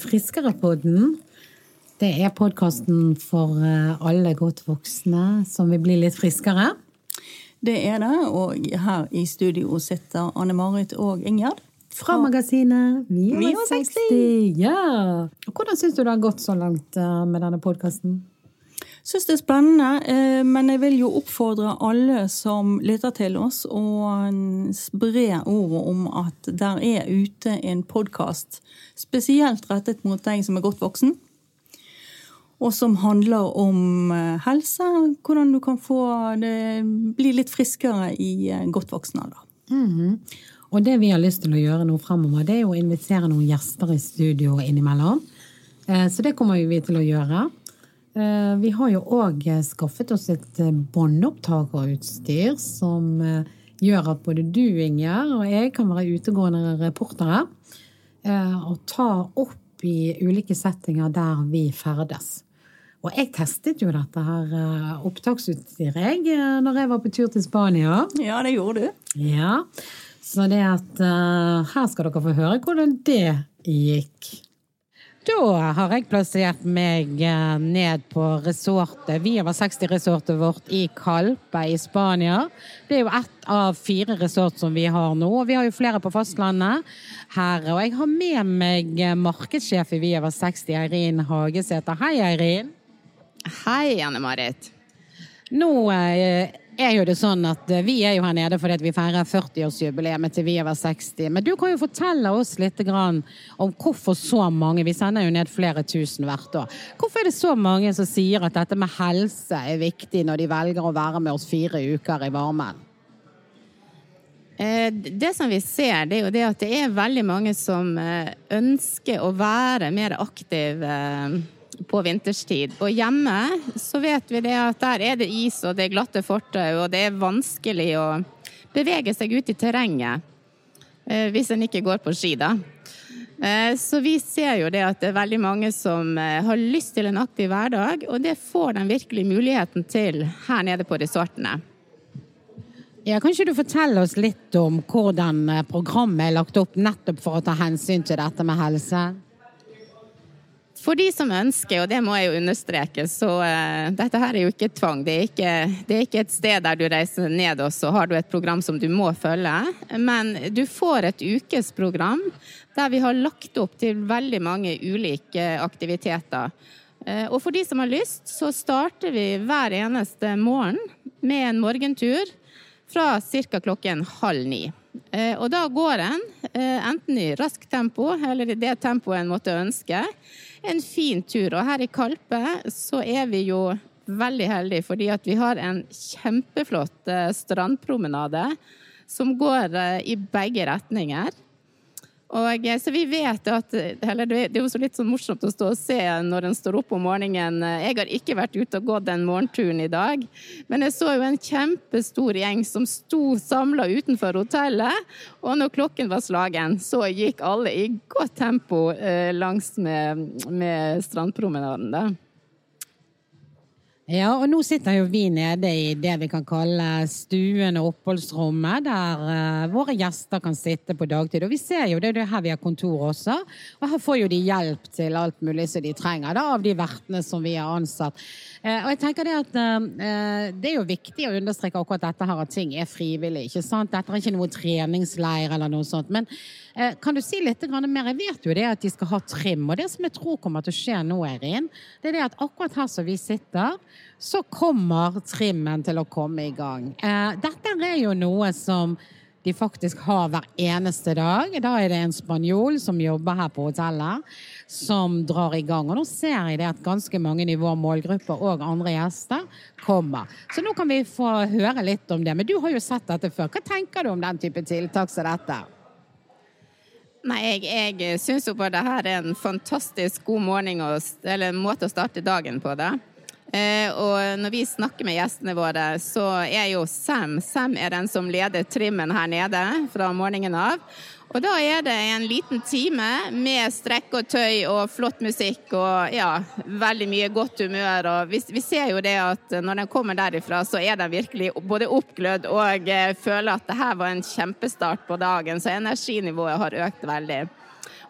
Friskerepodden. Det er podkasten for eh, alle godt voksne som vil bli litt friskere. Det er det, og her i studio sitter Anne Marit og Ingjerd. Fra magasinet Vi er over over 60. Ja. Hvordan syns du det har gått så langt eh, med denne podkasten? Syns det er spennende, eh, men jeg vil jo oppfordre alle som lytter til oss, å spre ordet om at der er ute en podkast spesielt rettet mot deg som er godt voksen. Og som handler om eh, helse, hvordan du kan få det, bli litt friskere i eh, godt voksen alder. Og det vi har lyst til å gjøre nå fremover, det er å invitere noen gjester i studio innimellom. Så det kommer vi til å gjøre. Eh, Vi har jo òg skaffet oss et eh, båndopptakerutstyr som eh, gjør at både du, Ingjerd, og jeg kan være utegående reportere eh, og ta opp i ulike settinger der vi ferdes. Og jeg testet jo dette her eh, opptaksutstyret eh, når jeg var på tur til Spania. Ja, det gjorde du. Ja, så det at eh, her skal dere få høre hvordan det gikk. Da har jeg plassert meg eh, ned på resortet, Vi over 60-resortet vårt i Calpe i Spania. Det er jo ett av fire resort som vi har nå, vi har jo flere på fastlandet her. Og jeg har med meg eh, markedssjef i Vi over 60, Eirin Hagesæter. Hei, Eirin. Hei, Anne-Marit. Nå eh, er jo det sånn at eh, vi er jo her nede fordi vi feirer 40-årsjubileet til Vi over 60. Men du kan jo fortelle oss litt om hvorfor så mange Vi sender jo ned flere tusen hvert år. Hvorfor er det så mange som sier at dette med helse er viktig når de velger å være med oss fire uker i varmen? Eh, Det som vi ser, det er jo det at det er veldig mange som eh, ønsker å være mer aktiv eh, på vinterstid. Og hjemme så vet vi det at der er det is og det er glatte fortau, og det er vanskelig å bevege seg ut i terrenget. eh, Hvis en ikke går på ski, da. Eh, Så vi ser jo det at det er veldig mange som eh, har lyst til en aktiv hverdag, og det får de virkelig muligheten til her nede på resortene. Ja, kan ikke du fortelle oss litt om hvordan programmet er lagt opp nettopp for å ta hensyn til dette med helse? For de som ønsker, og det må jeg jo understreke, så uh, dette her er jo ikke tvang. Det er ikke, det er ikke et sted der du reiser ned og så har du et program som du må følge. Men du får et ukesprogram der vi har lagt opp til veldig mange ulike aktiviteter. Uh, og for de som har lyst, så starter vi hver eneste morgen med en morgentur fra ca. klokken halv ni. Eh, Og da går en, eh, enten i raskt tempo eller i det tempoet en måtte ønske, en fin tur. Og her i Kalpe så er vi jo veldig heldige fordi at vi har en kjempeflott eh, strandpromenade som går i begge retninger. Og, eh, så vi vet at eller Det er jo litt sånn morsomt å stå og se når en står opp om morgenen. Jeg har ikke vært ute og gått den morgenturen i dag, men jeg så jo en kjempestor gjeng som sto samla utenfor hotellet. Og når klokken var slagen, så gikk alle i godt tempo eh, langs med, med strandpromenaden. da. Ja, og nå sitter jo vi nede i det vi kan kalle stuen og oppholdsrommet, der eh, våre gjester kan sitte på dagtid. Og vi ser jo det, det er her vi har kontor også, og her får jo de hjelp til alt mulig som de trenger da, av de vertene som vi har ansatt. Eh, og jeg tenker det at eh, det er jo viktig å understreke akkurat dette her, at ting er frivillig, ikke sant? Dette er ikke noe treningsleir eller noe sånt, men kan du si litt mer? Jeg vet jo det at de skal ha trim, og det som jeg tror kommer til å skje nå, Eirin, det er det at akkurat her som vi sitter, så kommer trimmen til å komme i gang. Eh, dette er jo noe som de faktisk har hver eneste dag. Da er det en spanjol som jobber her på hotellet, som drar i gang. Og nå ser jeg det at ganske mange i vår målgruppe og andre gjester kommer. Så nå kan vi få høre litt om det. Men du har jo sett dette før. Hva tenker du om den type tiltak som dette? Nei, jeg, jeg syns jo bare det her er en fantastisk god morgen eller måte å starte dagen på. det. Eh, og når vi snakker med gjestene våre, så er jo Sam Sam er den som leder trimmen her nede fra morgenen av. Og da er det en liten time med strekk og tøy og flott musikk og ja, veldig mye godt humør. Og vi, vi ser jo det at når den kommer derifra, så er den virkelig både oppglødd og eh, føler at det her var en kjempestart på dagen. Så energinivået har økt veldig.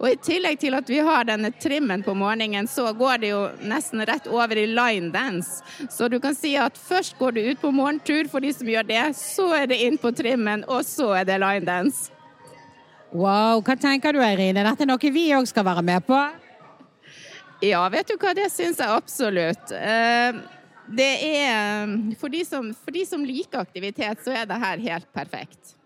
Og i tillegg til at vi har denne trimmen på morgenen, så går det jo nesten rett over i line dance. Så du kan si at først går du ut på morgentur for de som gjør det, så er det inn på trimmen, og så er det line dance. Wow, hva tenker du Eirin? Er dette noe vi òg skal være med på? Ja, vet du hva, det syns jeg absolutt. Eh, det er for de, som, for de som liker aktivitet, så er det her helt perfekt.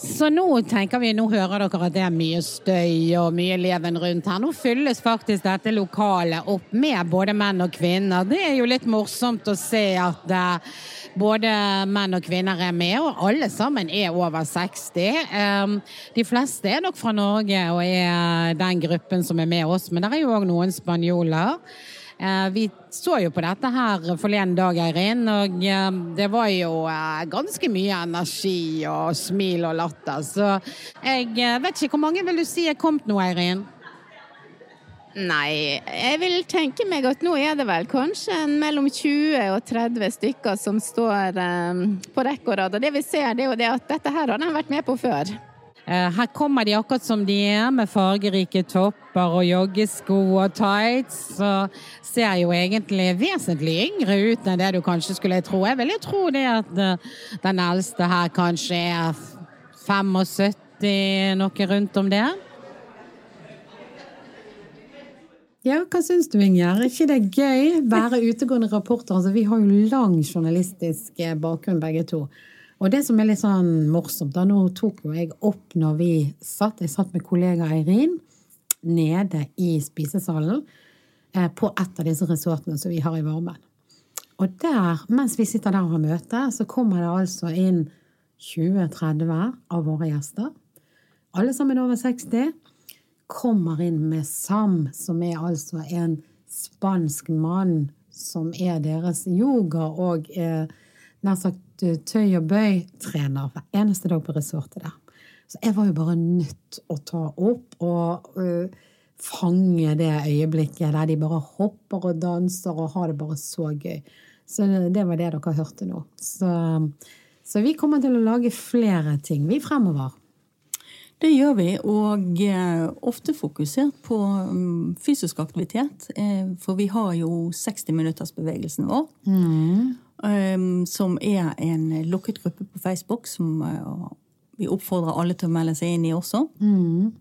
Så nå tenker vi, nå hører dere at det er mye støy og mye leven rundt her. Nå fylles faktisk dette lokalet opp med både menn og kvinner. Det er jo litt morsomt å se at uh, både menn og kvinner er med, og alle sammen er over 60. Um, de fleste er nok fra Norge og er den gruppen som er med oss, men det er jo òg noen spanjoler. Eh, vi så jo på dette her forleden dag, Eirin, og eh, det var jo eh, ganske mye energi og smil og latter. Så jeg vet ikke, hvor mange vil du si er kommet nå, Eirin? Nei, jeg vil tenke meg at nå er det vel kanskje mellom 20 og 30 stykker som står på rekke og rad. Og det vi ser, det er jo det at dette her har de vært med på før. Eh, her kommer de akkurat som de er, med fargerike topper og joggesko og tights. Så ser jo egentlig vesentlig yngre ut enn det du kanskje skulle tro. Jeg vil jo tro det at eh, den eldste her kanskje er 75, noe rundt om det. Ja, hva syns du, Ingjerd? Er ikke det gøy? Være utegående rapporter. Altså, vi har jo lang journalistisk eh, bakgrunn, begge to. Og det som er litt sånn morsomt, da nå tok jo jeg opp når vi satt, jeg satt med kollega Eirin nede i spisesalen eh, på et av disse resortene som vi har i Varmen. Og der, mens vi sitter der og har møte, så kommer det altså inn 20-30 av våre gjester. Alle sammen over 60 kommer inn med Sam, som er altså en spansk mann som er deres yoga- og eh, nær sagt tøy og bøy-trener hver eneste dag på resortet der. Så jeg var jo bare nødt å ta opp og uh, fange det øyeblikket der de bare hopper og danser og har det bare så gøy. Så det var det dere hørte nå. Så, så vi kommer til å lage flere ting, vi fremover. Det gjør vi, og eh, ofte fokusert på um, fysisk aktivitet. Eh, for vi har jo 60 minutters bevegelsen vår. Mm. Um, som er en lukket gruppe på Facebook som uh, vi oppfordrer alle til å melde seg inn i også. Mm.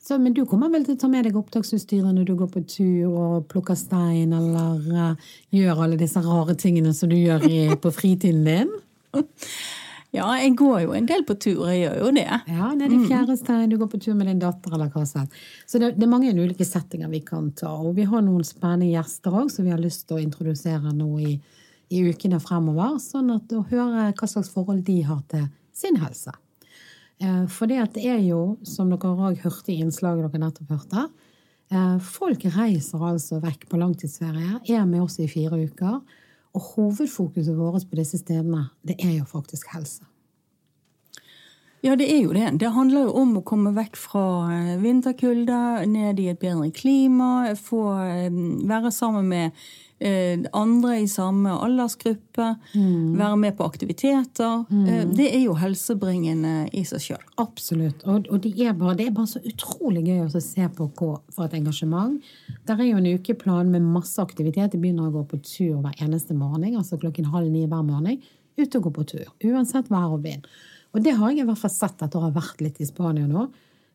Så, men du kommer vel til å ta med deg opptaksutstyret når du går på tur og plukker stein, eller uh, gjør alle disse rare tingene som du gjør i, på fritiden din? Ja, jeg går jo en del på tur. Jeg gjør jo det. Ja, nede i mm. Fjærestein, du går på tur med din datter, eller hva som Så det, det, er mange ulike settinger vi kan ta. Og vi har noen spennende gjester òg som vi har lyst til å introdusere nå i i ukene fremover, sånn at å høre hva slags forhold de har til sin helse. Eh, for det er jo, som dere òg hørte i innslaget dere nettopp hørte, eh, folk reiser altså vekk på langtidsferie, er med oss i fire uker. Og hovedfokuset vårt på disse stedene, det er jo faktisk helse. Ja, det er jo det. Det handler jo om å komme vekk fra vinterkulda, ned i et bedre klima, få være sammen med Eh, andre i samme aldersgruppe, mm. være med på aktiviteter. Mm. Eh, det er jo helsebringende i seg sjøl. Absolutt. Og, og det, er bare, det, er bare, så utrolig gøy å se på hva, for et engasjement. Der er jo en ukeplan med masse aktivitet. De begynner å gå på tur hver eneste morgen, altså klokken halv ni hver morgen. Ut og gå på tur. Uansett vær og vind. Og det har jeg i hvert fall sett etter å ha vært litt i Spania nå.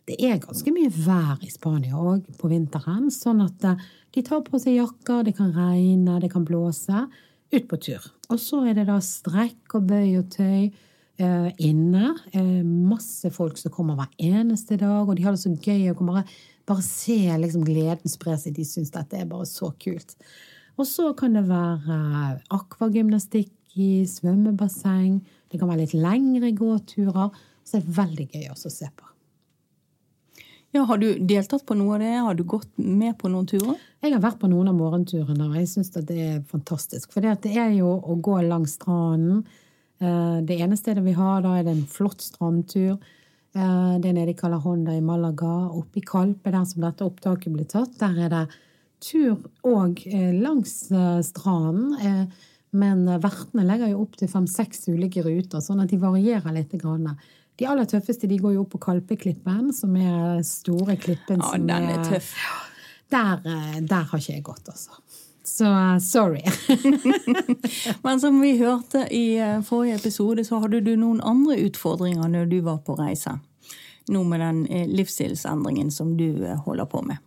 Det er ganske mye vær i Spania òg på vinteren. sånn at eh, de tar på seg jakker, det kan regne, det kan blåse. Ut på tur. Og så er det da strekk og bøy og tøy eh, inne. Eh, masse folk som kommer hver eneste dag, og de har det så gøy å bare, bare se liksom, gleden spre seg. De syns dette er bare så kult. Og så kan det være akvagymnastikk i svømmebasseng. Det kan være litt lengre gåturer. Så det er veldig gøy også å se på. Ja, Har du deltatt på noe av det? Har du gått med på noen turer? Jeg har vært på noen av morgenturene, og jeg syns det er fantastisk. For det er jo å gå langs stranden. Eh, det ene stedet vi har, da er det en flott strandtur. Eh, det er nede i Calahonda i Malaga. Oppe i Kalpe, der som dette opptaket ble tatt, der er det tur òg eh, langs stranden. Men vertene legger jo opp til fem-seks ulike ruter, sånn at de varierer litt. De aller tøffeste de går jo opp på Kalpeklippen, som er store klippen Ja, som den er tøff. Der, eh, der har ikke jeg gått, altså. Så eh, sorry. Men som vi hørte i eh, forrige episode, så hadde du noen andre utfordringer når du var på reise. Nå med den livsstilsendringen som du holder på med.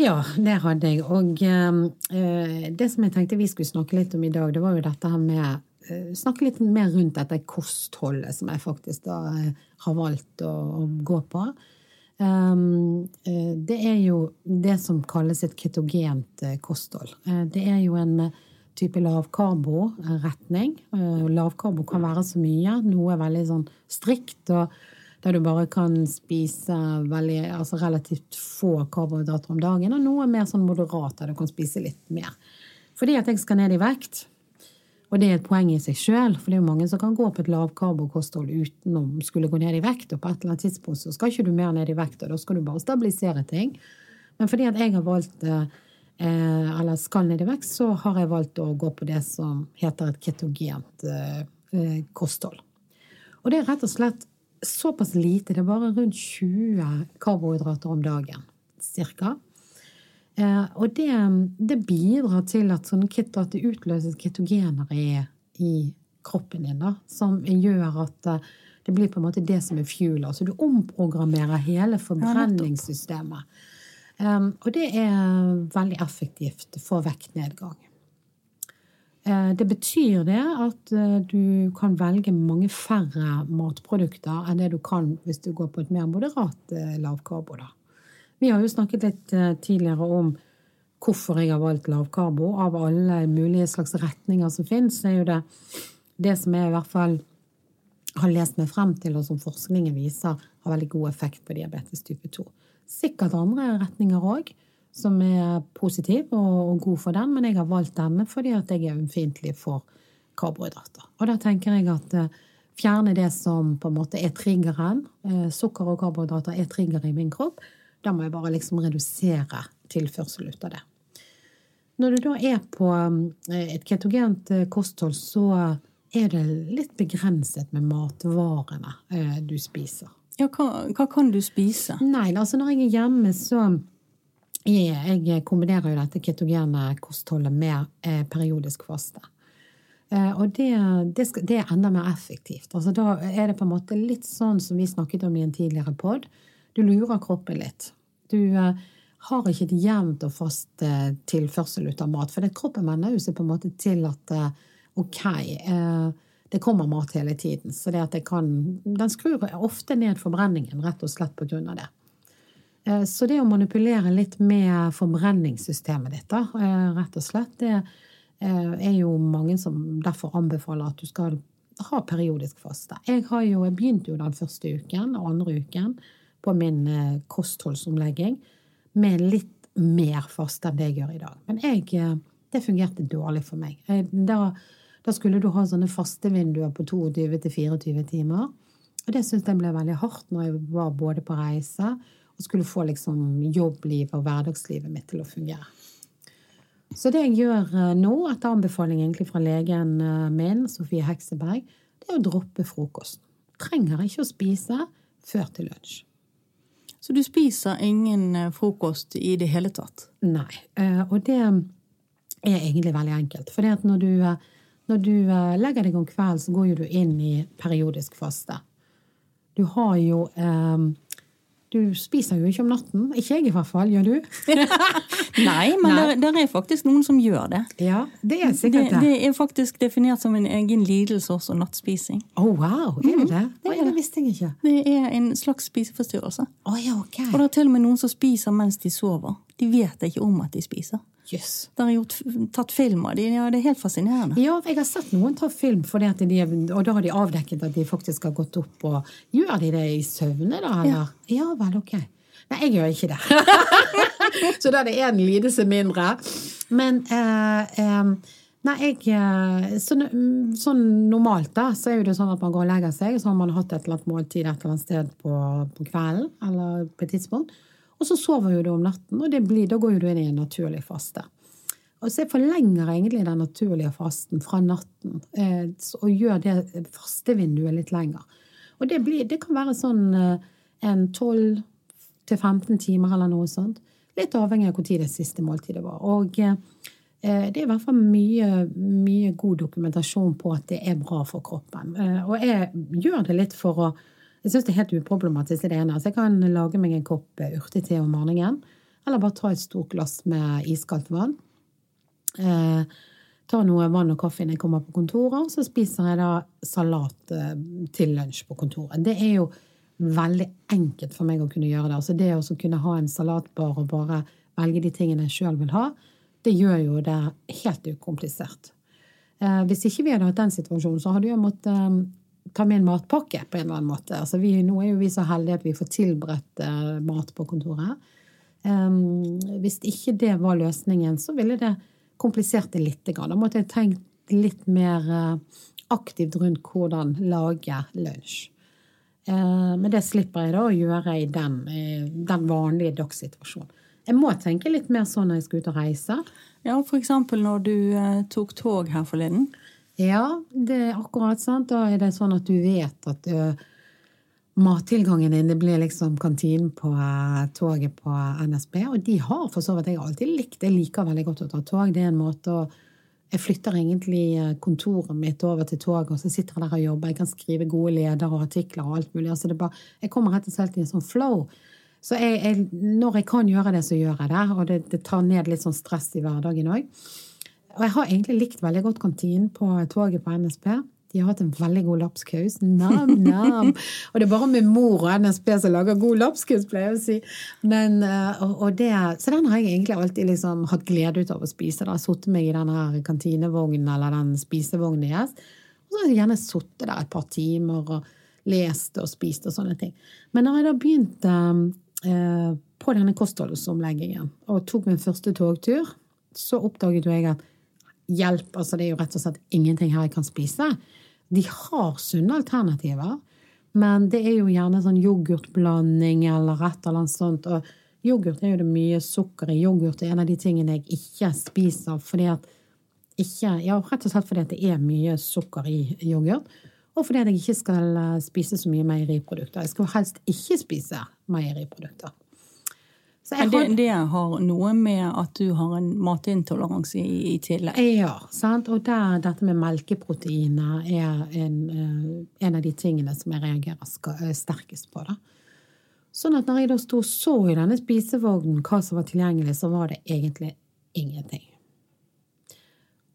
Ja, det hadde jeg. Og eh, det som jeg tenkte vi skulle snakke litt om i dag, det var jo dette her med Snakke litt mer rundt dette kostholdet som jeg faktisk da eh, har valgt å, å gå på. Um, eh, det er jo det som kalles et ketogent eh, kosthold. Eh, det er jo en eh, type lavkarbo-retning. Eh, Lavkarbo kan være så mye. Noe er veldig sånn strikt, og der du bare kan spise veldig, altså relativt få karbohydrater om dagen, og noe mer sånn moderat, der du kan spise litt mer. Fordi at jeg skal ned i vekt. Og det er et poeng i seg sjøl, for det er jo mange som kan gå på et lavkarbokosthold uten å skulle gå ned i vekt, og på et eller annet tidspunkt så skal ikke du mer ned i vekt, og da skal du bare stabilisere ting. Men fordi at jeg har valgt eh, eller skal ned i vekt, så har jeg valgt å gå på det som heter et ketogent eh, eh, kosthold. Og det er rett og slett såpass lite, det er bare rundt 20 karbohydrater om dagen, cirka. Eh, og det, det bidrar til at, sånn, kit, at det utløses ketogener i, i kroppen din, da, som gjør at eh, det blir på en måte det som er fuel. Altså du omprogrammerer hele forbrenningssystemet. Um, og det er veldig effektivt for vektnedgang. Uh, Det betyr det at uh, du kan velge mange færre matprodukter enn det du kan hvis du går på et mer moderat uh, lavkarbo. Da. Vi har jo snakket litt eh, tidligere om hvorfor jeg har valgt lavkarbo. Av alle mulige slags retninger som finnes, er jo det det som jeg i hvert fall har lest meg frem til, og som forskningen viser har veldig god effekt på diabetes type 2. Sikkert andre retninger òg, som er positiv og, og god for den, men jeg har valgt denne fordi at jeg er ømfintlig for karbohydrater. Og da tenker jeg at eh, fjerne det som på en måte er triggeren. Eh, sukker og karbohydrater er trigger i min kropp. Da må jeg bare liksom redusere tilførsel ut av det. Når du da er på eh, et ketogent eh, kosthold, så er det litt begrenset med matvarene eh, du spiser. Ja, hva, hva kan du spise? Nei, altså når jeg er hjemme, så jeg kombinerer jo dette ketogene kostholdet med eh, periodisk faste. Eh, og det, det, skal, det er enda mer effektivt. Altså da er det på en måte litt sånn som vi snakket om i en tidligere pod. Du lurer kroppen litt. Du eh, har ikke et jevnt og fast eh, tilførsel ut av mat. For kroppen venner seg på en måte til at eh, ok, det kommer mat hele tiden. Så det at det kan Den skrur ofte ned forbrenningen, rett og slett på grunn av det. Så det å manipulere litt med forbrenningssystemet ditt, da, rett og slett, det er jo mange som derfor anbefaler at du skal ha periodisk faste. Jeg har jo, jeg begynte jo den første uken og andre uken på min eh, kostholdsomlegging med litt mer faste enn det jeg gjør i dag. Men jeg, eh, det fungerte dårlig for meg. Jeg, da, da skulle du ha sånne fastevinduer på 22-24 timer. Og det syntes jeg ble veldig hardt når jeg var både på reise og skulle få liksom jobblivet og hverdagslivet mitt til å fungere. Så det jeg gjør eh, nå, etter anbefaling egentlig fra legen eh, min, Sofie Hekseberg, det er å droppe frokosten. Trenger ikke å spise før til lunsj. Så du spiser ingen eh, frokost i det hele tatt? Nei. eh, Og det er egentlig veldig enkelt. For når når du eh, legger deg om kvelden, så går du inn i periodisk faste. Du har jo eh, Du spiser jo ikke om natten. Ikke jeg i hvert fall. Gjør du? Nei, men Nei. Der, der er faktisk noen som gjør det. Ja, det er sikkert det. det er faktisk definert som en egen lidelse også, nattspising. Å, wow! Er det det? Mm, det visste jeg ikke. Det er en slags spiseforstyrrelse. Å ja, ok. Og det er til og med noen som spiser mens de sover. De vet ikke om at de spiser. Yes. Det er gjort, tatt film av dem. ja, det er helt fascinerende. Ja, jeg har sett noen ta film, de, og da har de avdekket at de faktisk har gått opp og Gjør de det i søvne, da, eller? Ja. Ja, vel, ok. Nei, jeg gjør ikke det. så da er det én lidelse mindre. Men eh, eh, Nei, jeg eh, så, Sånn normalt, da, så er jo det sånn at man går og legger seg, så har man hatt et eller annet måltid et eller annet sted på, på kvelden, eller på et tidspunkt. Og så sover jo du om natten, og det blir, da går jo du inn i en naturlig faste. Og så jeg forlenger egentlig den naturlige fasten fra natten, eh, og gjør det fastevinduet litt lenger. Og det, blir, det kan være sånn eh, en 12 til 15 timer eller noe sånt. Litt avhengig av når det siste måltidet var. Og eh, det er i hvert fall mye, mye, god dokumentasjon på at det er bra for kroppen. Eh, og jeg gjør det litt for å Jeg syns det er helt uproblematisk, det ene. Så jeg kan lage meg en kopp urtete om morgenen. Eller bare ta et stort glass med iskaldt vann. Eh, ta noe vann og kaffe når jeg kommer på kontoret, og så spiser jeg da salat eh, til lunsj på kontoret. Det er jo veldig enkelt for meg å kunne gjøre det. Altså det å kunne ha en salatbar og bare velge de tingene jeg sjøl vil ha, det gjør jo det helt ukomplisert. Eh, hvis ikke vi hadde hatt den situasjonen, så hadde jeg måttet eh, ta med en matpakke på en eller annen måte. Altså vi, nå er jo vi så heldige at vi får tilberedt eh, mat på kontoret. Um, hvis ikke det var løsningen, så ville det komplisert det litt. Da måtte jeg tenkt litt mer eh, aktivt rundt hvordan lage lunsj. Eh, men det slipper jeg da å gjøre i den, den vanlige dagssituasjonen. Jeg må tenke litt mer sånn når jeg skal ut og reise. Ja, eksempel når du eh, tok tog her forleden. Ja, det er akkurat sant. Da er det sånn at du vet at mattilgangen din det blir liksom kantinen på toget på NSB. Og de har for så vidt jeg alltid likt. Jeg liker veldig godt å ta tog. Det er en måte å jeg flytter egentlig eh, kontoret mitt over til toget, og så sitter jeg der og jobber. Jeg kan skrive gode ledere og artikler og alt mulig. Altså bare, jeg kommer rett og slett i en sånn flow. Så jeg, jeg, når jeg kan gjøre det, så gjør jeg det. Og det, det tar ned litt sånn stress i hverdagen òg. Og jeg har egentlig likt veldig godt kantinen på toget på NSB. De har hatt en veldig god lapskaus. Nam, nam. og det er bare min mor og NSB som lager god lapskaus, pleier jeg å si. Men, eh, og, og det, så den har jeg egentlig alltid liksom hatt glede ut av å spise. Da. Sittet meg i denne kantinevognen eller den spisevognen deres. Og så har jeg gjerne sittet der et par timer og lest og spist og sånne ting. Men da jeg da begynte eh, på denne kostholdsomleggingen og tok min første togtur, så oppdaget jo jeg at hjelp, altså det er jo rett og slett ingenting her jeg kan spise. De har sunne alternativer, men det er jo gjerne sånn yoghurtblanding eller et eller annet sånt. Og yoghurt er jo det mye sukker i. Yoghurt er en av de tingene jeg ikke spiser fordi at ikke, ja, rett og slett fordi at det er mye sukker i yoghurt. Og fordi at jeg ikke skal eh, spise så mye meieriprodukter. Jeg skal helst ikke spise meieriprodukter. Har... Det, det, har noe med at du har en matintoleranse i, i tillegg? Ja, sant? og der, dette med melkeproteiner er en, eh, en, av de tingene som jeg reagerer eh, sterkest på. Da. Sånn at når jeg da sto og så i denne spisevognen hva som var tilgjengelig, så var det egentlig ingenting.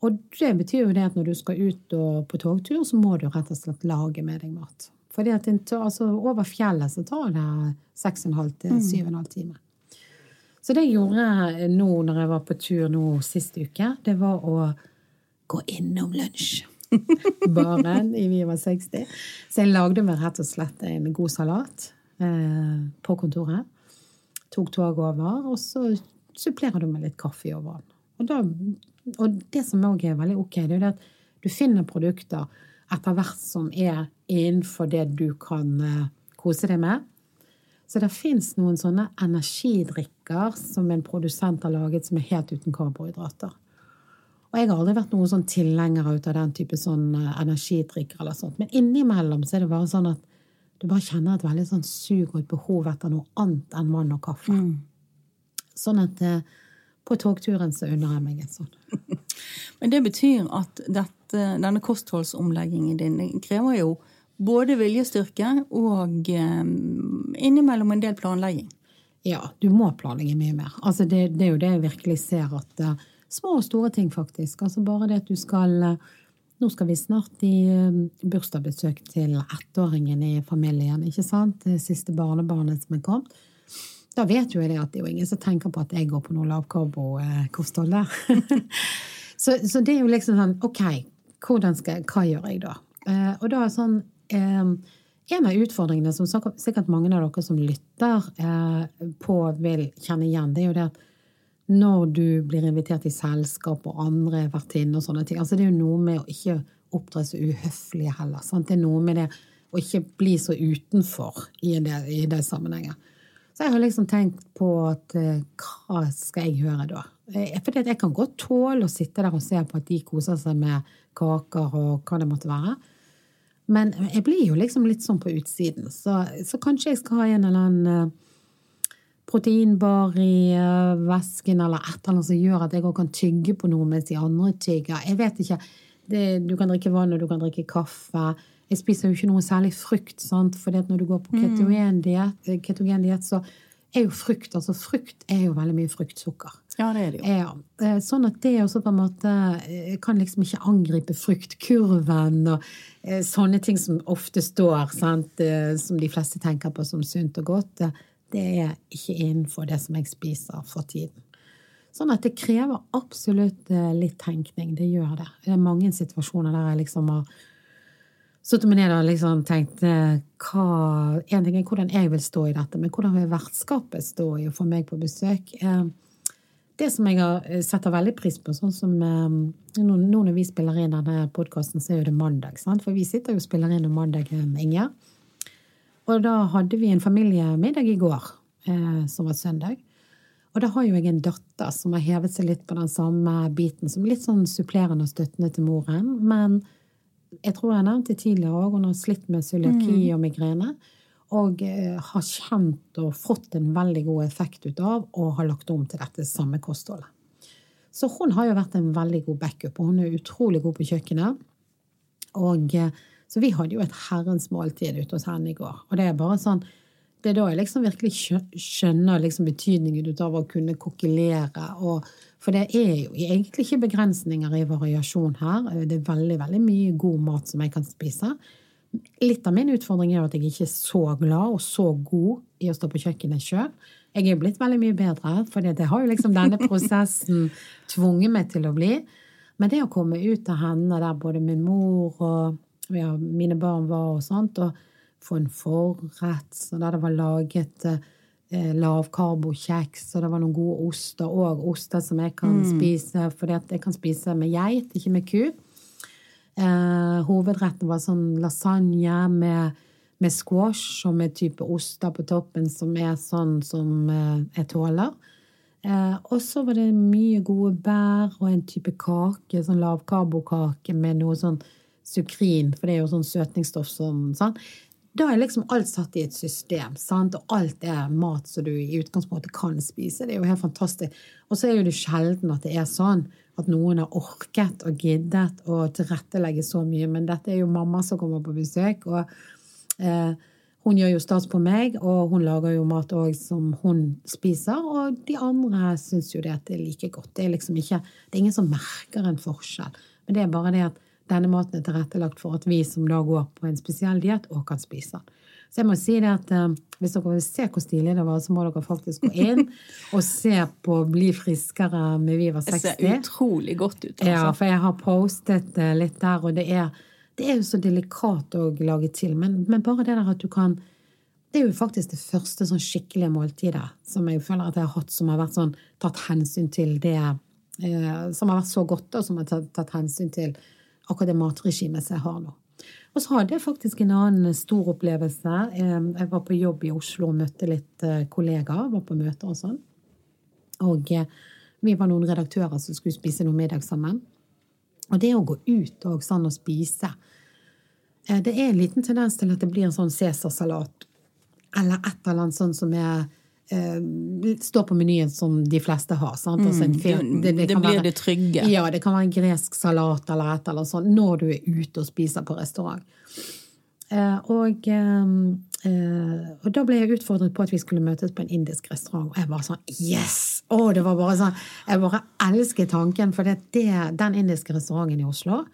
Og det betyr jo det at når du skal ut på togtur, så må du rett og slett lage med deg mat. Fordi at altså, over fjellet så tar det 6,5 til 7,5 mm. timer. Så det jeg gjorde nå når jeg var på tur nå sist uke, det var å gå innom lunsj. Baren i Vi var 60. Så jeg lagde meg rett og slett en god salat eh, på kontoret. Tok toget over, og så supplerer du med litt kaffe i vann. Og, da, og det som òg er veldig ok, det er at du finner produkter etter hvert som er innenfor det du kan eh, kose deg med. Så det fins noen sånne energidrikker som en produsent har laget som er helt uten karbohydrater. Og jeg har aldri vært noen sånn tilhenger av den type sånn eh, energidrikker eller sånt. Men innimellom så er det bare sånn at du bare kjenner et veldig sånn sug og et behov etter noe annet enn vann og kaffe. Mm. Sånn at eh, på togturen så unner jeg meg en sånn. Men det betyr at dette, denne kostholdsomleggingen din krever jo både viljestyrke og um, innimellom en del planlegging. Ja, du må planlegge mye mer. Altså det, det, er jo det jeg virkelig ser at uh, Små og store ting, faktisk. Altså bare det at du skal uh, Nå skal vi snart i uh, bursdagsbesøk til ettåringen i familien, ikke sant? Det siste barnebarnet som er kommet. Da vet jo jeg det at det er jo ingen som tenker på at jeg går på noe lavkarbo-kosthold der. så, så, det er jo liksom sånn OK, skal, hva gjør jeg da? og da er sånn en av utfordringene som sikkert mange av dere som lytter eh, på, vil kjenne igjen, det er jo det at når du blir invitert i selskap og andre vertinner og sånne ting altså Det er jo noe med å ikke opptre så uhøflig heller. Sant? Det er noe med det å ikke bli så utenfor i det, i det sammenhenget. Så jeg har liksom tenkt på at eh, hva skal jeg gjøre da? Eh, For jeg kan godt tåle å sitte der og se på at de koser seg med kaker og hva det måtte være. Men jeg blir jo liksom litt sånn på utsiden, så, så kanskje jeg skal ha en eller annen uh, proteinbar i uh, væsken eller et eller annet som gjør at jeg òg kan tygge på noe mens de andre tygger. Jeg vet ikke. Det, du kan drikke vann, og du kan drikke kaffe. Jeg spiser jo ikke noe særlig frukt, sant? for når du går på ketogendiett, ketogen så er jo frukt altså Frukt er jo veldig mye fruktsukker. Ja, det er det jo. Ja, eh, sånn at det også på en måte eh, kan liksom ikke angripe fruktkurven og eh, sånne ting som ofte står, sant, som de fleste tenker på som sunt og godt, det er ikke innenfor det som jeg spiser for tiden. Sånn at det krever absolutt litt tenkning. Det gjør det. Det er mange situasjoner der jeg liksom har sittet meg ned og liksom tenkt hva En ting er hvordan jeg vil stå i dette, men hvordan vil vertskapet stå i å få meg på besøk? Det som jeg har eh, setter veldig pris på, sånn som nå når vi spiller inn denne podkasten, så er jo det mandag. Sant? For vi sitter jo og spiller inn om mandagen, Inge. Og da hadde vi en familiemiddag i går, eh, som var søndag. Og da har jo jeg en datter som har hevet seg litt på den samme biten, som litt sånn supplerende og støttende til moren. Men jeg tror jeg nevnte tidligere òg, hun har slitt med cøliaki mm. og migrene. Og eh, har kjent og fått en veldig god effekt ut av og har lagt om til dette samme kostholdet. Så hun har jo vært en veldig god backup, og hun er utrolig god på kjøkkenet. Og, eh, så vi hadde jo et herrens måltid ute hos henne i går. Og det er bare sånn det er da jeg liksom virkelig skjønner liksom betydningen av å kunne kokkelere for det er jo egentlig ikke begrensninger i variasjon her. Det er veldig, veldig mye god mat som jeg kan spise. Litt av min utfordring er at jeg ikke er så glad og så god i å stå på kjøkkenet sjøl. Jeg er blitt veldig mye bedre, for det har jo liksom denne prosessen tvunget meg til å bli. Men det å komme ut av hendene der både min mor og ja, mine barn var og sånt, og få en forrett så der det var laget eh, eh, lavkarbokjeks, og det var noen gode oster, og oster som jeg kan mm. spise fordi jeg kan spise med geit, ikke med ku. Eh, hovedretten var sånn lasagne med, med, squash og med type oster på toppen som er sånn som eh, jeg tåler. Eh, og så var det mye gode bær og en type kake, sånn lavkarbokake med noe sånn sukrin, for det er jo sånn søtningsstoff som sånn. Da er liksom alt satt i et system, sant? og alt er mat som du i utgangspunktet kan spise. Det er jo helt fantastisk. Og så er jo det sjelden at det er sånn at noen har orket og giddet å tilrettelegge så mye. Men dette er jo mamma som kommer på besøk, og eh, hun gjør jo stas på meg, og hun lager jo mat òg som hun spiser. Og de andre syns jo det at det er like godt. Det er liksom ikke Det er ingen som merker en forskjell. Men det er bare det at denne maten er tilrettelagt for at vi som da går på en spesiell diett, òg kan spise den. Så jeg må si det at eh, Hvis dere vil se hvor stilig det var, så må dere faktisk gå inn og se på Bli friskere med Viva 60. Det ser utrolig godt ut. Altså. Ja, for jeg har postet uh, litt der, og det er, det er jo så delikat å lage til. Men, men, bare det der at du kan Det er jo faktisk det første sånn skikkelige måltidet som jeg føler at jeg har hatt, som har vært sånn tatt hensyn til det eh, Som har vært så godt, og som har tatt, tatt hensyn til akkurat det matregimet som jeg har nå. Og så hadde jeg faktisk en annen stor opplevelse. Jeg var på jobb i Oslo og møtte litt eh, kollegaer. Var på møter og sånn. Og eh, vi var noen redaktører som skulle spise noe middag sammen. Og det å gå ut og sånn og spise eh, Det er en liten tendens til at det blir en sånn cæsarsalat eller et eller annet sånn som er står på menyen som de fleste har. Sant? Altså fin, det, det, det blir være, det trygge. Ja, det kan være en gresk salat eller et eller sånt når du er ute og spiser på restaurant. Eh, og, eh, eh, og, da ble jeg utfordret på at vi skulle møtes på en indisk restaurant. Og jeg bare sånn Yes! Oh, det var bare sånn, Jeg bare elsker tanken, for det, den indiske restauranten i Oslo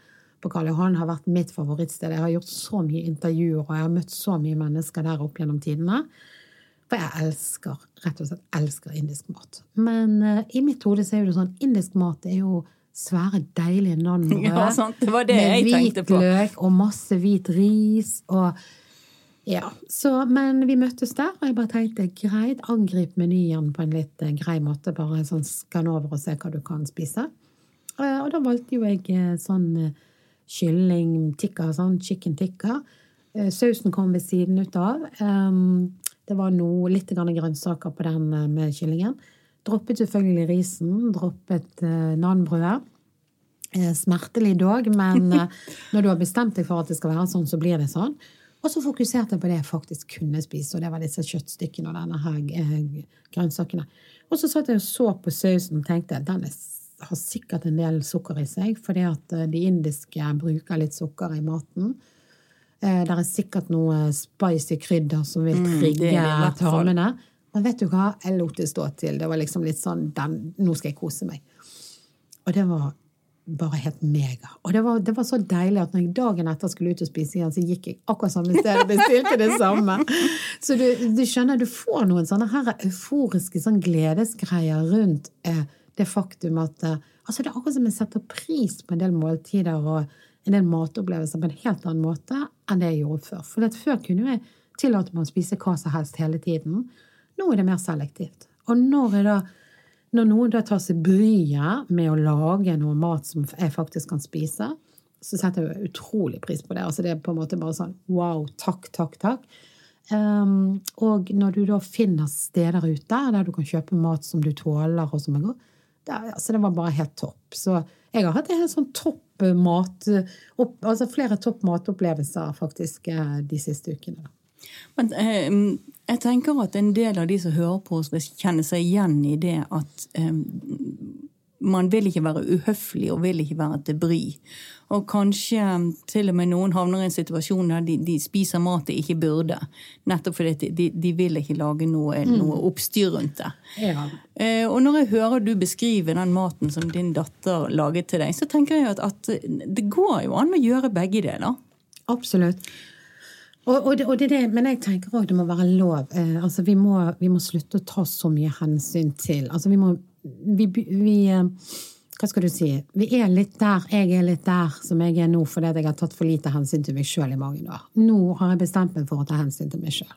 på Karl Johan har vært mitt favorittsted. Jeg har gjort så mye intervjuer, og jeg har møtt så mye mennesker der opp gjennom tidene. For jeg elsker rett og slett elsker indisk mat. Men uh, i mitt hode så er det sånn indisk mat er jo svære, deilige nanbrød ja, sant. Det var det med hvit løk og masse hvit ris og ja, så, Men vi møttes der, og jeg bare tenkte greit, angrip menyen på en litt uh, grei måte. Bare sånn skann over og se hva du kan spise. Uh, og da valgte jo jeg sånn kylling tikka, sånn chicken tikka. Sausen kom ved siden ut av. Um, det var noe, litt grønnsaker på den eh, med kyllingen. Droppet selvfølgelig risen. Droppet uh, nanbrødet. eh, smertelig dog, men eh, når du har bestemt deg for at det skal være sånn, så blir det sånn. Og så fokuserte jeg på det jeg faktisk kunne spise, og det var disse kjøttstykkene og denne her eh, grønnsakene. Og så satt jeg og så på sausen og tenkte den er, har sikkert en del sukker i seg, fordi at eh, de indiske bruker litt sukker i maten. Eh, det er sikkert noe spicy krydder som vil Mm, trigge fall. tarmene. Men vet du hva? Jeg lot det stå til. Det var liksom litt sånn den, Nå skal jeg kose meg. Og det var bare helt mega. Og det var, det var så deilig at når jeg dagen etter skulle ut og spise igjen, så gikk jeg akkurat samme sted og bestilte det samme. Så du, du skjønner, du får noen sånne her euforiske sånn gledesgreier rundt eh, det faktum at eh, altså Det er akkurat som jeg setter pris på en del måltider og en del matopplevelser på en helt annen måte enn det jeg gjorde før. For før kunne jeg tillate meg å spise hva som helst hele tiden. Nå er det mer selektivt. Og når da når noen da tar seg bryet med å lage noe mat som jeg faktisk kan spise, så setter jeg utrolig pris på det. Altså det er på en måte bare sånn wow, takk, takk, takk. Um, og når du da finner steder ute der du kan kjøpe mat som du tåler, og som er god, det, altså det var bare helt topp. Så jeg har hatt en sånn topp eh, mat opp, Altså flere topp matopplevelser faktisk eh, de siste ukene. Men eh, jeg tenker at en del av de som hører på oss, vil kjenne seg igjen i det at eh, man vil ikke være uhøflig og vil ikke være til bry. Og kanskje eh, til og med noen havner i en situasjon der de, de spiser mat de ikke burde. Nettopp fordi de, de, vil ikke lage noe, noe oppstyr rundt det. Ja. Eh, og når jeg hører du beskrive den maten som din datter laget til deg, så tenker jeg at, at det går jo an å gjøre begge deler. Absolutt. Og, og, det, og det, men jeg tenker òg det må være lov. Eh, altså vi må, vi må slutte å ta så mye hensyn til Altså vi må vi, vi, eh, Hva skal du si? Vi er litt der, jeg er litt der som jeg er nå fordi jeg har tatt for lite hensyn til meg sjøl i mange år. Nå har jeg bestemt meg for å ta hensyn til meg sjøl.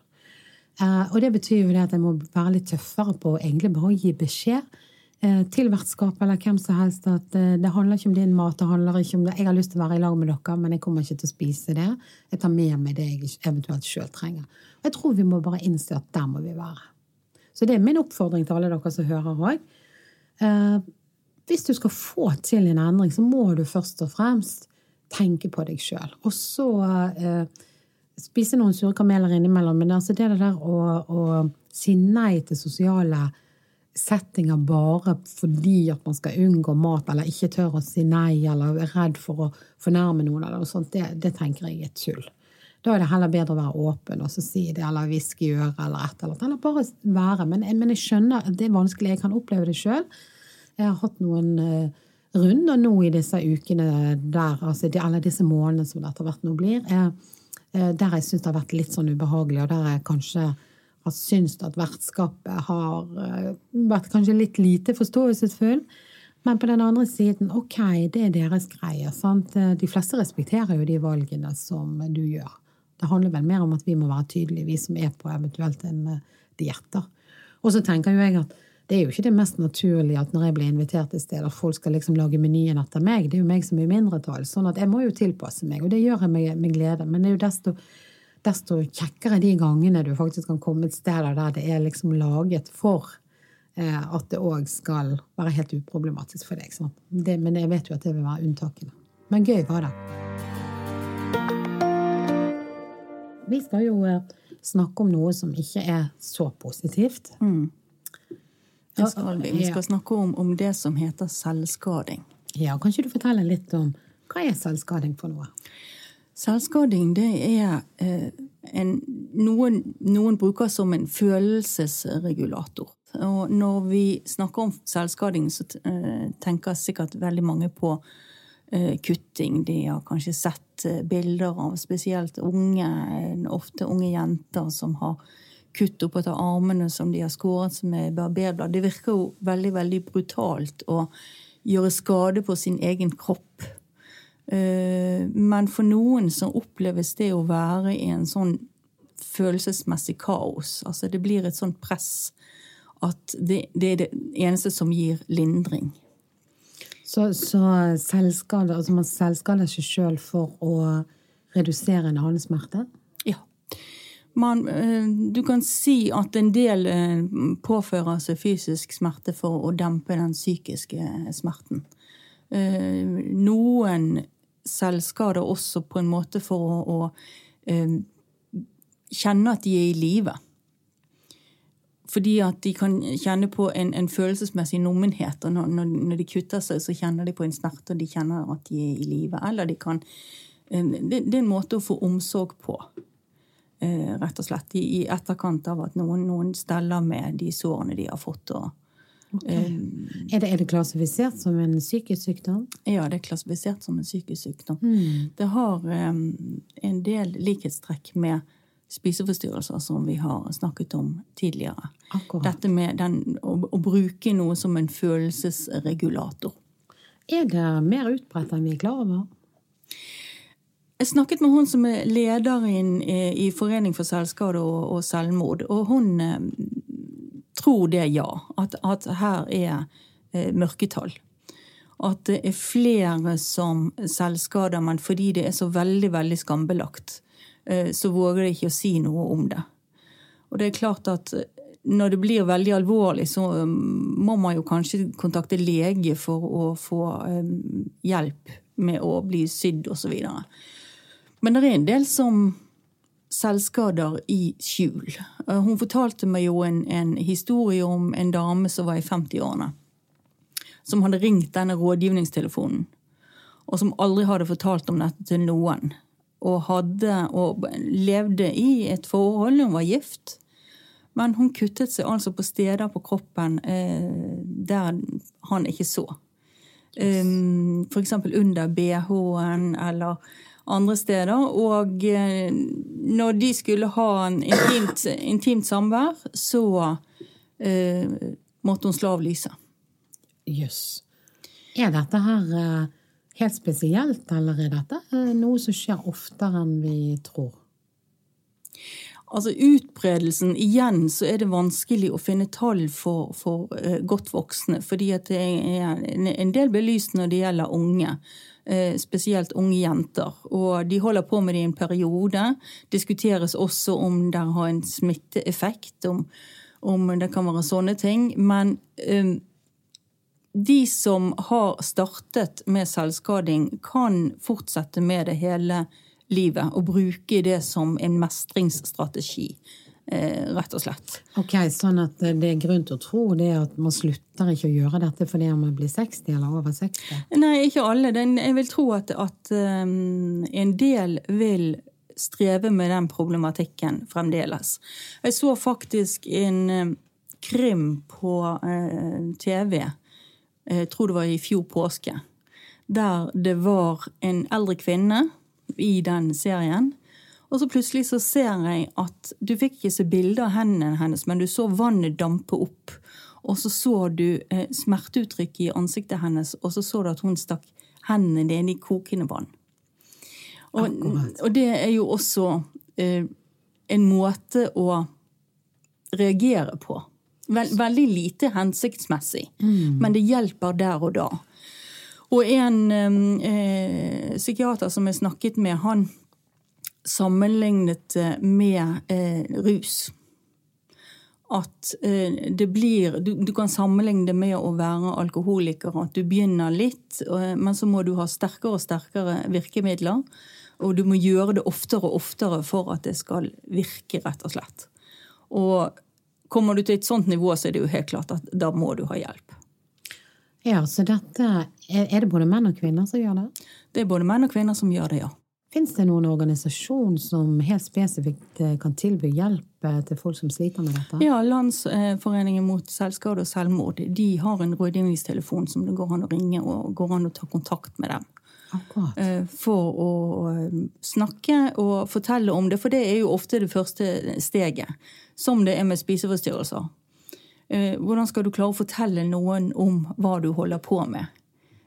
Eh, og det betyr jo det at jeg må være litt tøffere på å egentlig bare gi beskjed eh, til vertskapet eller hvem som helst at det handler ikke om din mat, det handler ikke om det. Jeg har lyst til å være i lag med dere, men jeg kommer ikke til å spise det. Jeg tar med meg det jeg eventuelt sjøl trenger. Og jeg tror vi må bare innse at der må vi være. Så det er min oppfordring til alle dere som hører òg. Eh, hvis du skal få til en endring, så må du først og fremst tenke på deg sjøl. Og så eh, spise noen sure kameler innimellom. Men altså det der å, å si nei til sosiale settinger bare fordi at man skal unngå mat, eller ikke tør å si nei, eller er redd for å fornærme noen, eller noe sånt, det, det tenker jeg er tull. Da er det heller bedre å være åpen og si det, eller hviske i øret, eller et eller annet. Eller bare være. Men, men jeg skjønner at det er vanskelig. Jeg kan oppleve det sjøl. Jeg har hatt noen eh, runder nå i disse ukene der, altså eller disse månedene som det etter hvert nå blir, eh, eh, der jeg syns det har vært litt sånn ubehagelig, og der jeg kanskje har syntes at vertskapet har vært kanskje litt lite forståelsesfull. Men på den andre siden, ok, det er deres greie. sant? De fleste respekterer jo de valgene som du gjør. Det handler vel mer om at vi må være tydelige, vi som er på eventuelt en uh, diett. Og så tenker jo jeg at det er jo ikke det mest naturlige at når jeg blir invitert til sted, at folk skal liksom lage menyen etter meg. Det er jo meg som er i mindretall. Sånn at jeg må jo tilpasse meg, og det gjør jeg med glede. Men det er jo desto, desto kjekkere de gangene du faktisk kan komme et sted der det er liksom laget for eh, at det òg skal være helt uproblematisk for deg. Sånn. Det, men jeg vet jo at det vil være unntakene. Men gøy var det. Vi skal jo eh, snakke om noe som ikke er så positivt. Det skal vi. Vi skal snakke om, om det som heter selvskading. Ja, Kan ikke du fortelle litt om hva er selvskading for noe? Selvskading det er eh, en, noen, noen bruker som en følelsesregulator. Og når vi snakker om selvskading, så eh, tenker sikkert veldig mange på kutting. De har kanskje sett eh, bilder av spesielt unge, eh, ofte unge jenter som har kutt oppetter armene som de har skåret med barberblad. Det virker jo veldig, veldig brutalt å gjøre skade på sin egen kropp. Eh, Men for noen så oppleves det å være i en sånn følelsesmessig kaos. Altså det blir et sånt press at det, det er det eneste som gir lindring. Så, så selvskade, altså man selvskader seg sjøl for å redusere en annen smerte? Ja. Man, eh, du kan si at en del eh, påfører seg fysisk smerte for å dempe den psykiske smerten. eh, noen selvskader også på en måte for å, å kjenne at de er i live. Fordi at de kan kjenne på en, en følelsesmessig nummenhet. og når, når, de kutter seg, så kjenner de på en smerte, og de kjenner at de er i live. Eller de kan eh, det, det, er en måte å få omsorg på, eh, rett og slett. I, i etterkant av at noen, noen, steller med de sårene de har fått. og Okay. Er, det, er, det, klassifisert som en psykisk sykdom? Ja, det er klassifisert som en psykisk sykdom. Mm. Det har um, en del likhetstrekk med spiseforstyrrelser som vi har snakket om tidligere. Akkurat. Dette med den, å, å, bruke noe som en følelsesregulator. Er det mer utbredt enn vi er klar over? Jeg snakket med hun som er leder i, i Forening for selvskade og, og, selvmord, og hun eh, tror det, ja. At, at her er eh, mørketall. At det er flere som selvskader, men fordi det er så veldig, veldig skambelagt, så våger de ikke å si noe om det. Og det er klart at eh, når det blir veldig alvorlig, så eh, må man jo kanskje kontakte lege for å få hjelp med å bli sydd osv. Men det er en del som selvskader i skjul. Hun fortalte meg jo en, en historie om en dame som var i 50-årene. Som hadde ringt denne rådgivningstelefonen, og som aldri hadde fortalt om dette til noen og hadde og levde i et forhold. Hun var gift. Men hun kuttet seg altså på steder på kroppen eh, der han ikke så. Um, F.eks. under bh-en eller andre steder. Og eh, når de skulle ha en intimt, intimt samvær, så eh, måtte hun slå av lyset. Jøss. Yes. Er dette her eh, helt spesielt, eller er dette eh, noe som skjer oftere enn vi tror? Altså Utbredelsen Igjen så er det vanskelig å finne tall for, for uh, godt voksne. Fordi at det er en del belyst når det gjelder unge. Uh, spesielt unge jenter. Og de holder på med det i en periode. Diskuteres også om det har en smitteeffekt, om, om det kan være sånne ting. Men uh, de som har startet med selvskading, kan fortsette med det hele livet og bruke det som en mestringsstrategi. Eh, rett og slett. Ok, Sånn at det er grunn til å tro det at man slutter ikke å gjøre dette fordi man blir 60 eller over 60? Nei, ikke alle. Jeg vil tro at, at um, en del vil streve med den problematikken fremdeles. Jeg så faktisk en um, krim på TV jeg eh, tror det var i fjor påske, der det var en eldre kvinne i den serien. Og så plutselig så ser jeg at du fikk ikke se bilde av hendene hennes, men du så vannet dampe opp. Og så så du eh, smerteuttrykk i ansiktet hennes, og så så du at hun stakk hendene ned i kokende vann. Og, og, det er jo også eh, en måte å reagere på veldig lite hensiktsmessig, mm. men det hjelper der og da. Og en eh, psykiater som jeg snakket med, han sammenlignet det med eh, rus. At eh, det blir du, du, kan sammenligne det med å være alkoholiker. At du begynner litt, men så må du ha sterkere og sterkere virkemidler. Og du må gjøre det oftere og oftere for at det skal virke, rett og slett. Og Kommer du til et sånt nivå, så er det jo helt klart at da må du ha hjelp. Ja, så dette, Er det både menn og kvinner som gjør det? Det er både menn og kvinner som gjør det, ja. Fins det noen organisasjon som helt spesifikt eh, kan tilby hjelp eh, til folk som sliter med dette? Ja, Landsforeningen mot selvskade og selvmord de har en rådgivningstelefon som det går an å ringe og går an å ta kontakt med dem. Akkurat. Eh, for å snakke og fortelle om det, for det er jo ofte det første steget som det er med spiseforstyrrelser. Eh, hvordan skal du klare å fortelle noen om hva du holder på med?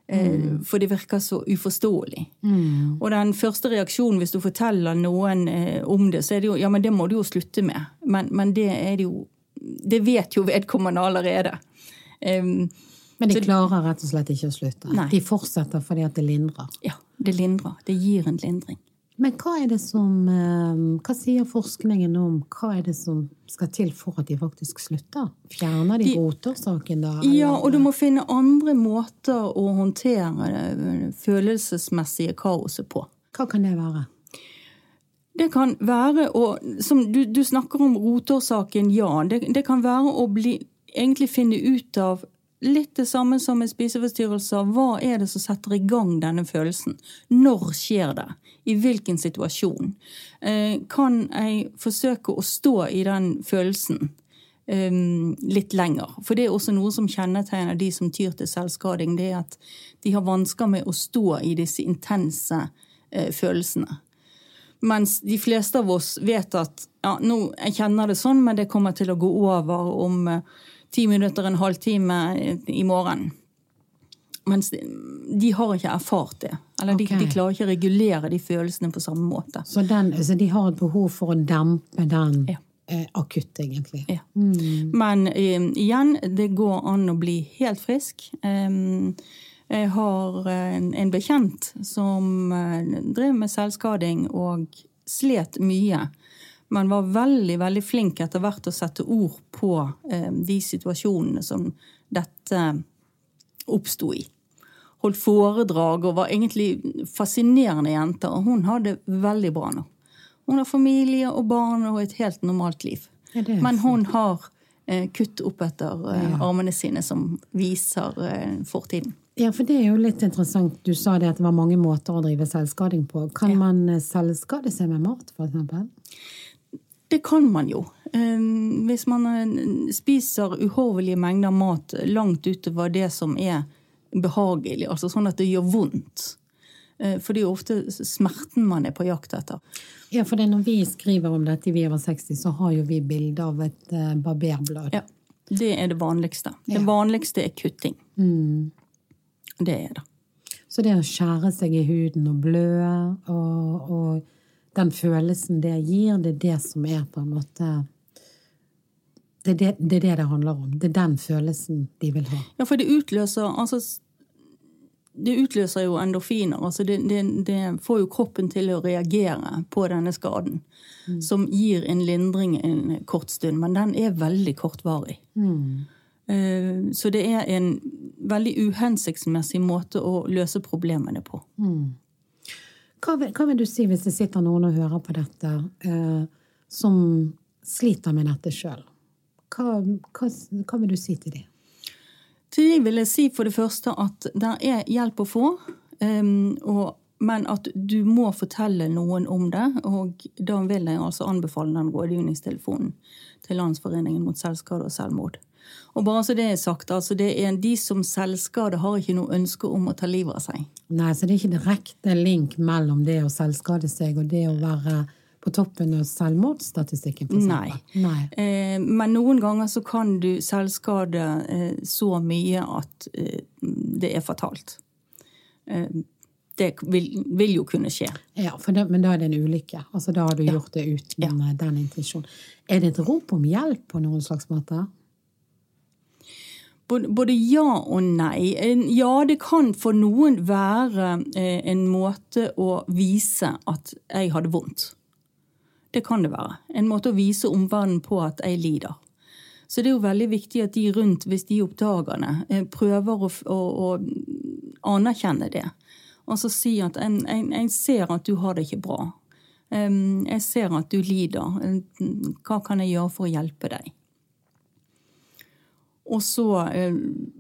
Eh, mm. For det virker så uforståelig. Mm. Og den første reaksjonen hvis du forteller noen eh, om det, så er det jo ja, men det må du jo slutte med. Men, men det er det jo Det vet jo vedkommende allerede. Um, men de klarer rett og slett ikke å slutte? Nei. De fortsetter fordi at det lindrer? Ja, det lindrer. Det gir en lindring. Men hva er det som eh, Hva sier forskningen om hva er det som skal til for at de faktisk slutter? Fjerner de, De- rotårsaken, da? Ja, og du må finne andre måter å håndtere det følelsesmessige kaoset på. Hva kan det være? Det kan være å Som du, du snakker om rotårsaken, ja. Det, det kan være å bli Egentlig finne ut av litt det samme som med spiseforstyrrelser. Hva er det som setter i gang denne følelsen? Når skjer det? I hvilken situasjon? Eh, kan jeg forsøke å stå i den følelsen eh, litt lenger? For det er også noe som kjennetegner de som tyr til selvskading. Det er at de har vansker med å stå i disse intense eh, følelsene. Mens de fleste av oss vet at ja, nå, jeg kjenner det sånn, men det kommer til å gå over om ti minutter, en halvtime i morgen. Mens de, har ikke erfart det. Eller de, de klarer ikke å regulere de følelsene på samme måte. Så, den, så de har et behov for å dempe den Ja. eh, akutt, egentlig? Ja. Men eh, igjen, det går an å bli helt frisk. Um, jeg har eh, en, en bekjent som eh, drev med selvskading og slet mye. Men var veldig veldig flink etter hvert å sette ord på eh, de situasjonene som dette oppsto i. Holdt foredrag og var egentlig fascinerende jente. Og hun har det veldig bra nå. Hun har familie og barn og et helt normalt liv. Ja, Men hun har eh, kutt opp etter eh, armene sine som viser eh, fortiden. Ja, for det er jo litt interessant. Du sa det at det var mange måter å drive selvskading på. Kan man eh, selvskade seg med mat, eksempel? Det kan man jo. Eh, Hvis man eh, spiser uhorvelige mengder mat langt utover det som er behagelig, altså sånn at det gjør vondt. Eh, For det er jo ofte smerten man er på jakt etter. Ja, for når vi skriver om dette i Vi over 60, så har jo vi bilde av et eh, barberblad. Ja, Det er det vanligste. Det vanligste er kutting. Det er det. Så det å skjære seg i huden og blø, og, og den følelsen det gir, det er det som er på en måte det er det, det er det det handler om. Det er den følelsen de vil ha. Ja, for det utløser altså, Det utløser jo endorfiner. Altså det, det, det får jo kroppen til å reagere på denne skaden. Som gir en lindring en kort stund, men den er veldig kortvarig. Mm. Så det er en veldig uhensiktsmessig måte å løse problemene på. Hva vil, hva vil du si hvis det sitter noen og hører på dette, eh, som sliter med dette sjøl? Hva, hva, hva vil du si til dem? Til dem vil jeg si for det første at det er hjelp å få, um, og, men at du må fortelle noen om det. Og da vil jeg altså anbefale den rådgivningstelefonen til Landsforeningen mot selvskade og selvmord. Og bare så det er sagt, altså det er de som selvskade har ikke noe ønske om å ta livet av seg. Nei, så det er ikke direkte link mellom det å selvskade seg og det å være på toppen av selvmordsstatistikken, Nei. Nei. Eh, men noen ganger så kan du selvskade eh, så mye at eh, det er fatalt. Eh, det vil, vil jo kunne skje. Ja, da, men da er det en ulykke. Altså, da har du gjort det uten Ja. eh, den intensjonen. Er det et rop om hjelp på noen slags måte? Både, ja og nei. Ja, det kan for noen være eh, en måte å vise at jeg hadde vondt. Det kan det være. En måte å vise omverdenen på at jeg lider. Så det er jo veldig viktig at de rundt, hvis de oppdager det, eh, prøver å, å, å anerkjenne det. Og så si at en, en, jeg ser at du har det ikke bra. Jeg ser at du lider. Hva kan jeg gjøre for å hjelpe deg? Og så eh,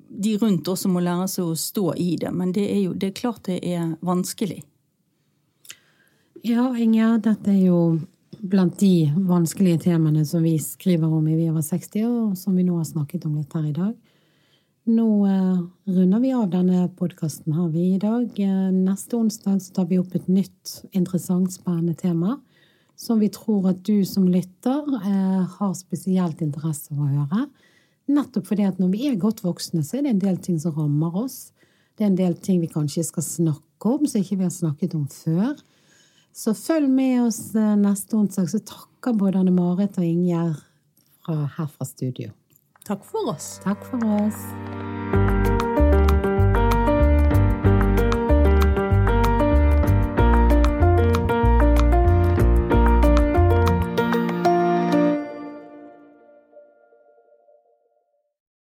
De rundt også må lære seg å stå i det. Men det er jo det er klart det er vanskelig. Ja, Ingjerd, dette er jo blant de vanskelige temaene som vi skriver om i Vi over 60, og som vi nå har snakket om litt her i dag. Nå eh, runder vi av denne podkasten her vi i dag. Eh, neste onsdag så tar vi opp et nytt, interessant, spennende tema som vi tror at du som lytter eh, har spesielt interesse av å høre. Nettopp fordi at når vi er godt voksne, så er det en del ting som rammer oss. Det er en del ting vi kanskje skal snakke om, som ikke vi har snakket om før. Så følg med oss eh, neste onsdag, så takker både Anne Marit og Ingjerd fra, her fra studio. Takk for oss. Takk for oss.